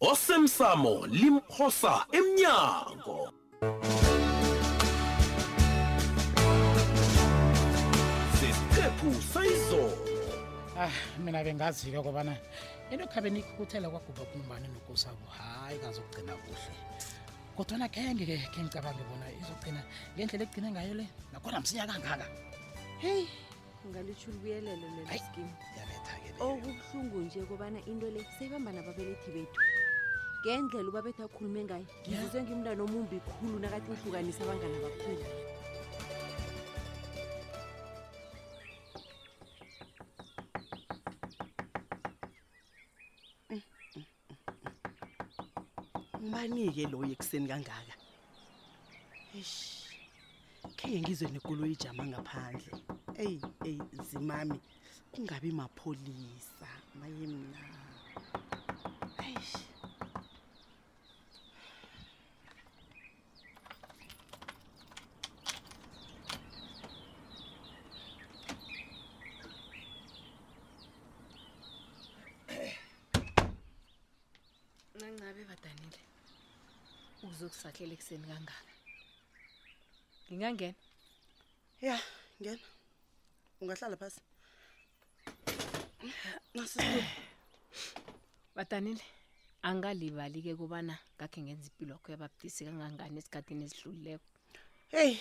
osemsamo limphosa emnyango sesiqephu sayizolo ah mina bengazi-ke kobana into khabe nikhukuthela kwagubha kumbani nokusabo hayi kazokugcina kuhle kodwana khenge ke khe ngicabange bona izogcina ngendlela egcine ngayo le nakhona msinya kangaka heyi ungalitsho ulibuyelelo lelo Ayi. skim yabetha-ke leyo. okubuhlungu nje kobana into le seyibamba nababelethi bethu ngendlela ubabethu akhulume ngayo ngizizwe ngimntana omumbi khulu nakathi ngihlukanisa abangana bakhulu umanike loyo ekuseni kangaka eish khenge ngizwe nekolo ijama ngaphandle eyi eyi zimami kungabi mapholisa maye mna eish nangabe badanile uzokusahlela ekuseni kangaka ngingangena ya ngena ungahlala phasi badanile angalibali-ke kubana ngakhe ngenza impilo yakho yababudisi kangangani esikhathini esidlulileko heyi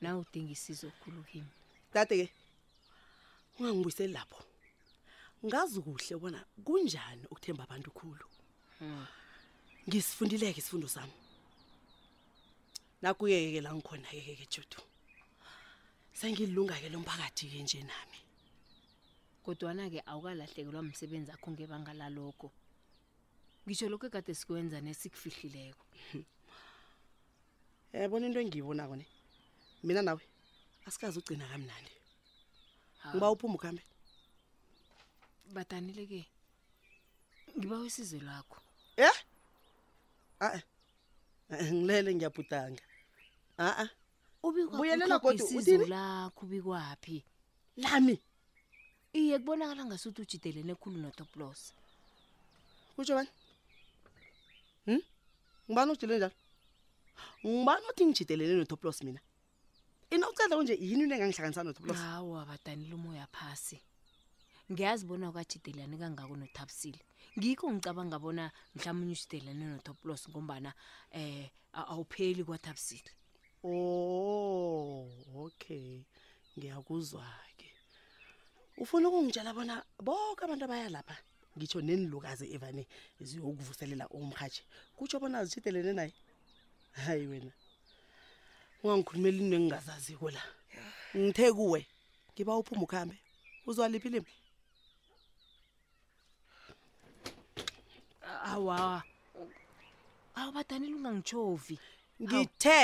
na udinga isizo khulu kimi dade-ke ungangibuyiseli lapho ngazi kuhle bona kunjani ukuthemba abantu khulu hmm. ngisifundileke isifundo sami nakuyeke la ngikhona yeke ke judu sengilunga-ke lo mphakathi-ke nje nami kodwana-ke awukalahlekelwa msebenzi akho ngebanga lalokho ngisho lokho ekade sikwenza nesikufihlileko um bona into engiyibonako ne mina nawe asikazi ugcina kamnandi ngiba uphuma ukuhambe badanile-ke ngiba wesizo lwakho e a-e Eh, ngilele ngiyabhudanga a-a Ubikwa- Buyelela utlhoga godu, isizo uthini? lakho ubikwaphi lami iye kubonakala ngasuthi ujidelene khulu notoplos kutsho bani Hmm? hm ngibani ojile njalo ngibani othi ngijidelele notoplos mina ina uceda unje yini into engangihlanganisa notho plus hawu abadanile umoya phasi ngiyazi bona ukajidelane kangako nothabisile ngikho ngicabanga bona mhlawumbe ujidelane notoplos ngombana um awupheli kwathabisile oh okay ngiyakuzwa-ke ufuna ukungitshela bona boke abantu abaya lapha ngitsho nenilukazi evane ziyokuvuselela umhatshe kutsho bona zitshidelene naye hayi wena ungangikhulumela into engingazaziko la ngithe kuwe ngiba uphuma ukuhambe uzwa liphi ilimi awa awu badanile ungangitshovi ngithe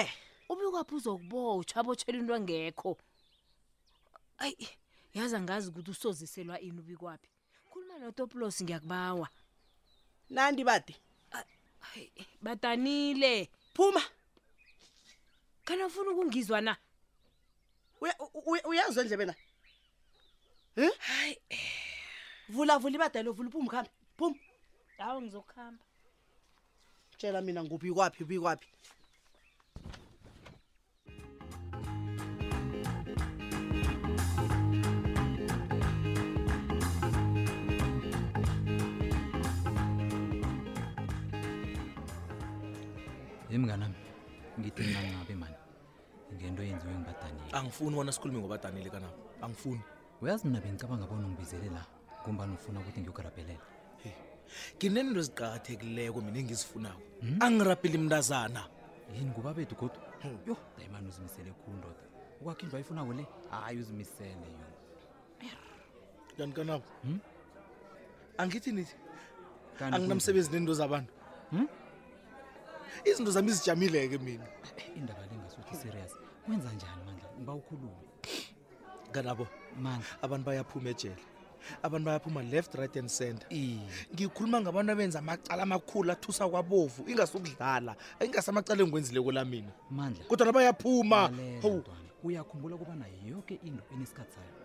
ubikwaphi uzokubotshwa abotshelwa into engekho ayi yazi angazi ukuthi usoziselwa ini ubikwaphi khuluma notopulos ngiyakubawa nandi bade badanile phuma kana ufuna ukungizwa na Uya- u- u- uyazi endlebe na hayi vula vula ibadalo vula uphuma ukhambe phuma awu ngizokuhamba tshela mina ngubikwaphi ubikwaphi Hey mnganami, ngithi mina ngingabe mani. Ngento yenziwe ngibadanile. angifuni wona sikhulume ngobadanile kanabo angifuni Uyazi mina bengicabanga bona ungibizele la. ngombani ufuna ukuthi ngiyokurabhelela nginento eziqakathekileko mina engizifunako hmm? angirabheli mntazana yini ngubabethu kodwa hmm. yho dayimani uzimisele khulu ndoda ukwakho into ayifunako le hayi uzimisele yo kanti kanabo hmm? angithi nithi anginamsebenzi nento zabantu izinto zami izijamile-ke mina eh, eh, indaba le ngasuthi serious kwenza njani mandla ngiba ukhulume kanabo mani abantu bayaphuma ejele abantu bayaphuma left right and center ngikhuluma ngabantu abenza amacala amakhulu athusa kwabovu ingasukudlala ingasamacala engikwenzileko la mina mandla kodwa nabayaphuma hawu uyakhumbula ukubana yoke into inesikhathi sayo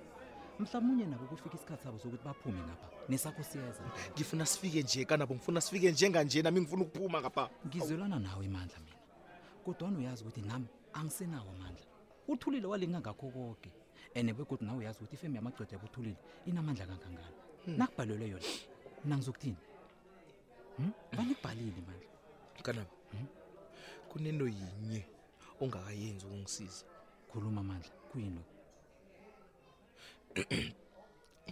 mhlawumunye nabo kufika isikhathi sabo sokuthi baphume ngapha nesakho siyeza ngifuna sifike nje kanabo ngifuna sifike njenganje nami ngifuna ukuphuma ngapha ngizwelana nawe imandla mina kodwana uyazi ukuthi nami angisenawo amandla uthulile walinga ngakho koke ene begodwa nawe uyazi ukuthi ifemu yamagcwede yabuthulile inamandla kangangani hmm. nakubhalelwe yona mna ngizokuthini hmm? vane kubhalile mandla kanabo hmm? kunento yinye ongakayenzi ukungisiza khuluma mandla kuyini lokho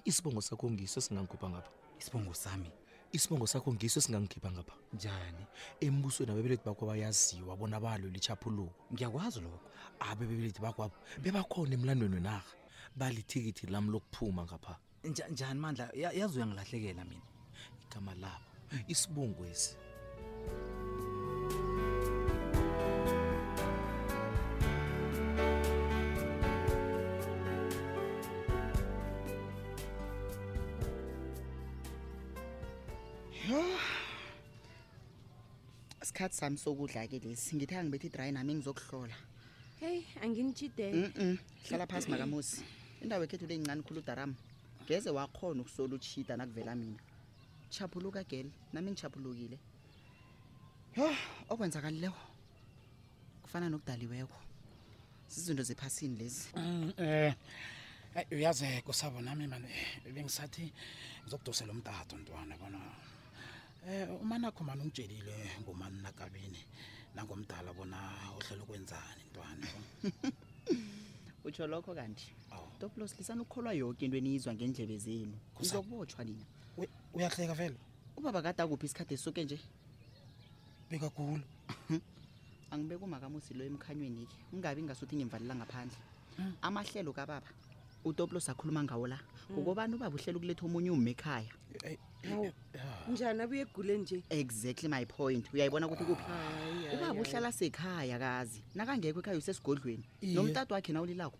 isibongo sakho ngiso esingangikhupha ngapha isibongo sami isibongo sakho ngiso esingangikhipha ngapha njani embusweni abebelethi bakho abayaziwa bona balo lichaphuluko ngiyakwazi lokho abebelethi bakwabo bebakhona emlandweni wenarha balithikithi lami lokuphuma ngapha Nja- njani mandla Ya- yazi uyangilahlekela mina igama labo isibungwesi isikhathi sami sokudla ke lesi ngithe angibethi idry nami ngizokuhlola heyi anginitshidele mm hlala phasi makamusi indawo ekhethu le yincane khulu udarama ngeze wakhona ukusola utshida nakuvela mina chaphuluka gel nami ngichaphulukile yho okwenzakalileko kufana nokudaliweko zizinto zephasini lezi um uyaze kusabo nami mani eh, bengisathi ngizokudosela umtato ntwana bona um umanakho mani ungitshelile ngomani nakabini nangomdala bona uhlela ukwenzani ntwana utsho lokho kanti toplos lisani ukukholwa yoke into eniyizwa ngendlebe zenu izokubotshwa nina uyahleka vele ubaba kade akuphi isikhathi esuke nje bekagula angibeke umakamusi lo emkhanyweni-ke ungabi ngasuthi ngimvalela ngaphandle hmm. amahlelo kababa utoplos akhuluma ngawo la hmm. ukobani ubaba uhlela ukuletha omunye ume ekhaya njani abuye egule nje exactly my point uyayibona ukuthi kuphi ubaba uhlala sekhaya kazi nakangekho ekhaya usesigodlweni nomtatu wakhe nawulilakho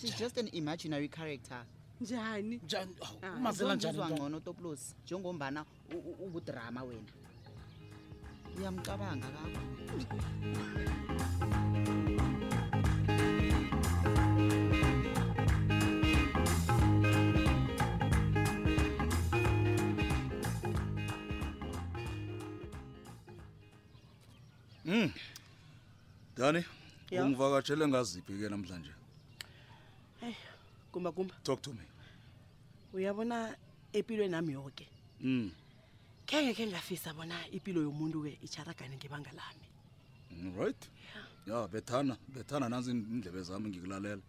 she's just an imaginary character njani ah, umazela njaniuzwa ngcono toplos njengombana ungudrama wena uyamcabanga kakho Mm. dani Ya. ungivakatshele ngaziphi ke namhlanje Hey, kumba kumba. talk to me Uyabona empilweni nami yonke. mm. Kenge ke ngafisa bona impilo yomuntu ke icharagane ngebanga lami. Mm, right ya bethana bethana nansi indlebe zami ngikulalela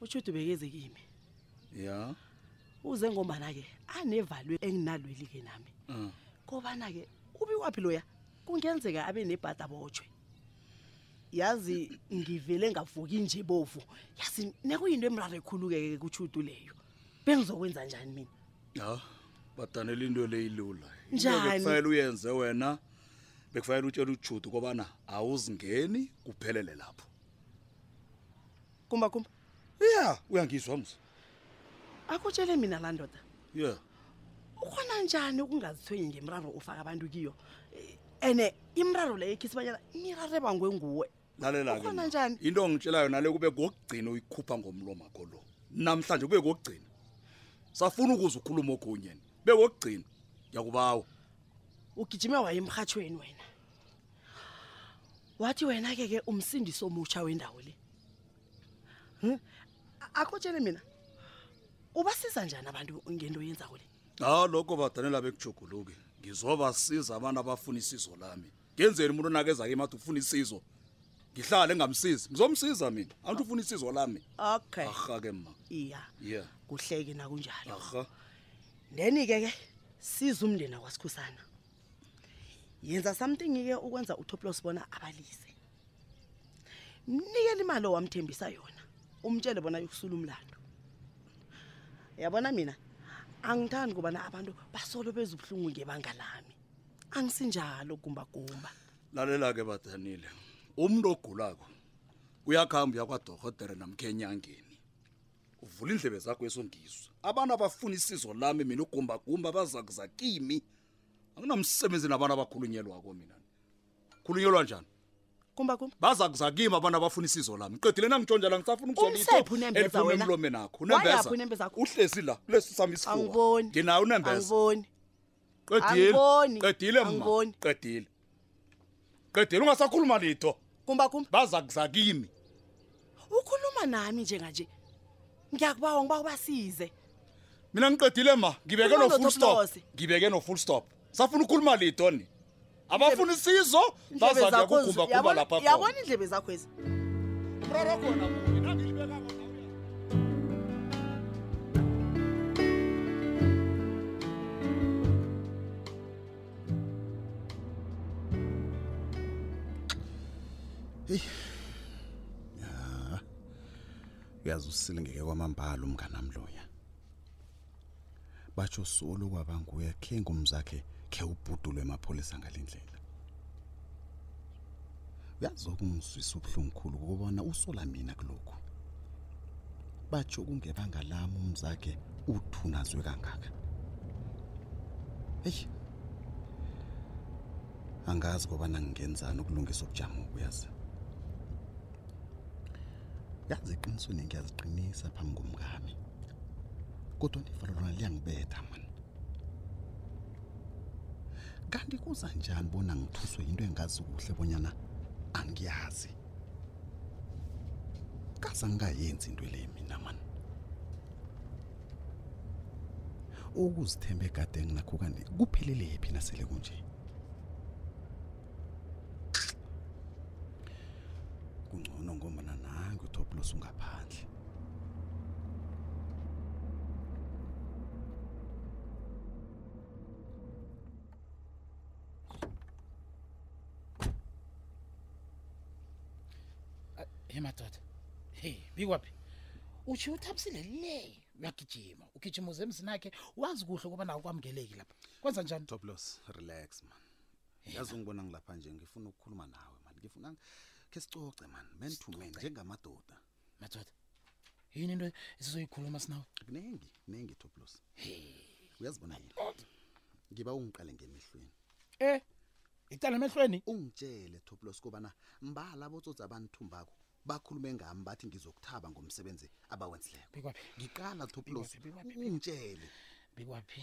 Utshudu bekeze kimi. ya Uze ngombana ke anevalwe enginalweli ke nami. uh. Kobana ke ubi kwaphi loya? kungenzeka abe nebhadi abotshwe yazi ngivele ngavuki nje bovu yazi nekuyinto emraro ekhulukeke kutshudu leyo bengizokwenza njani mina ya badanela into leyilula njanifanele uyenze wena bekufanele utshela utshudu kobana awuzingeni kuphelele lapho kumba kumba ya uyangizwa msa akutshele mina laa ndoda yeah ukhona njani ukungazithwenyi ngemraro ufaka abantu kiyo ene imraro leyo ekhisa banyana nirareba ngwenguwe lalelakona njani into ongitshelayo nale kube kokugcina uyikhupha ngomlomakho lo namhlanje kube kokugcina safuna ukuze ukhuluma okunye be kokugcina ngiyakubawa ugijime waye emrhatshweni wena wathi wena-ke ke umsindiso omutsha wendawo le akhotshele mina ubasiza njani abantu ngento yenzako le ha lokho badanela bekujuguluke ngizobasiza abantu abafuna isizo lami ngenzeni umuntu onakeza kimi athi ufuna isizo ngihlale engamsizi ngizomsiza mina angithi ufuna isizo lami okay aha ke ma iya yeah kuhleki nakunjalo aha ndeni ke ke siza umndeni wakwasikhusana yenza something ke ukwenza utoplos bona abalise mnikele imali owamthembisa yona umtshele bona yokusula umlando yabona mina angithandi kubana abantu basolo beza ubuhlungu ngebanga lami angisinjalo gumbagumba lalela-ke badanile umntu ogulako uyakuhamba uyakwadorhotere namkhenyangeni uvula iindlebe zakho esongizwe abantu abafuna isizo lami mina ugumbagumba bazakuza kimi anginamsebenzi nabantu abakhulunyelwako mina khulunyelwa njani kumba kumba baza kuzakima abantu abafuna isizo lami qedile nangitshonja la ngisafuna ukuzwa Umsephi unembeza wena? emlomeni akho Wayaphi unembeza akho? uhlezi la kulesi sami isifuba Angiboni. nginayo unembeza angiboni qedile Angiboni. qedile mma Angiboni. qedile qedile ungasakhuluma litho kumba kumba baza kuzakimi ukhuluma nami njenganje ngiyakubawa ngiba ubasize mina ngiqedile ma ngibeke Khuluma no full ndoda stop Mlose. ngibeke no full stop safuna ukhuluma litho ni abafuna isizo Indlebe bazanda zakho zi- kugumbagumba yabona- lapha khona yabona indlebe zakho ezi umraro khona kuye nangilibekako uyazi usilingeke kwamambala umnganami loya batsho solo kwaba nguye khe ngumzakhe khe ubhudulwe emapholisa ngale ndlela uyazi okungizwisa ubuhlungu khulu kukubona usola mina kulokhu batsho kungebanga lami umzakhe uthunazwe kangaka eyi angazi kobana ngingenzani ukulungisa ubujamo uyazi yazi eqinisweni ngiyaziqinisa phambi komkami kodwa nivalo lona liyangibetha mani kanti kuza njani bona ngithuswe yinto engazi kuhle bonyana angiyazi kaza ngingayenzi into le mina mani ukuzithemba egade enginakho kanti kuphelele phi nasele kunje kungcono ngombana nange utoplos ungaphandle he madoda he bikwaphi utsho uthabisile le uyagijima ugijima uze emzini akhe wazi kuhle ukuba nawo kwamukeleki lapha kwenza njani toplos relax man yazi ungibona ngilapha nje ngifuna ukukhuluma nawe mani ngifuna ke sicoce mani men to men njengamadoda madoda yini into esizoyikhuluma sinawe kuningi kuningi toplos uyazibona yini ngiba ungiqale ngemehlweni eh icala emehlweni ungitshele toplos kobana mbala botsotsi abanthumbako bakhulume ngami bathi ngizokuthaba ngomsebenzi abawenzileko ngiqala toplos ungitshele bikwaphi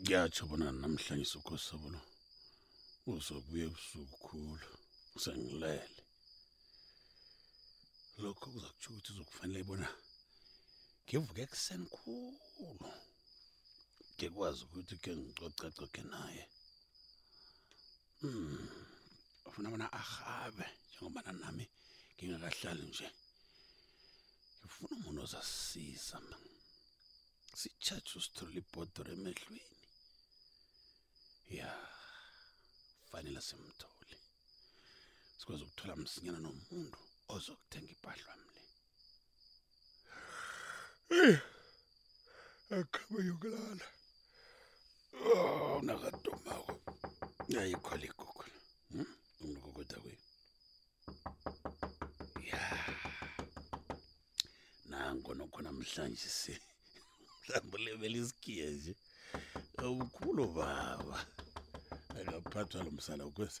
ngiyatsho bona namhlanje sokhosabulo uzobuye ebusuku khulu sengilele lokho kuza kutsho ukuthi uzokufanele bona ngivuke ekuseni khulu ngikwazi ukuthi ke ngicocacoke naye Hmm. Ufuna bona arhabe njengoba nami ngingakahlali nje. Ngifuna umuntu ozasisiza man. Sithathe usithola ibhodoro emehlweni. Ya. Fanele simthole. Sikwazi ukuthola msinyana nomuntu ozokuthenga ibhadlwa mle. akhabe yokulala oh nakadomako yayikhola igugu umlukokoda hmm? kwenu ya nango nokho namhlanje si mhlawumbe ulebela isigiye nje awukhulu baba akaphathwa lo msana kwese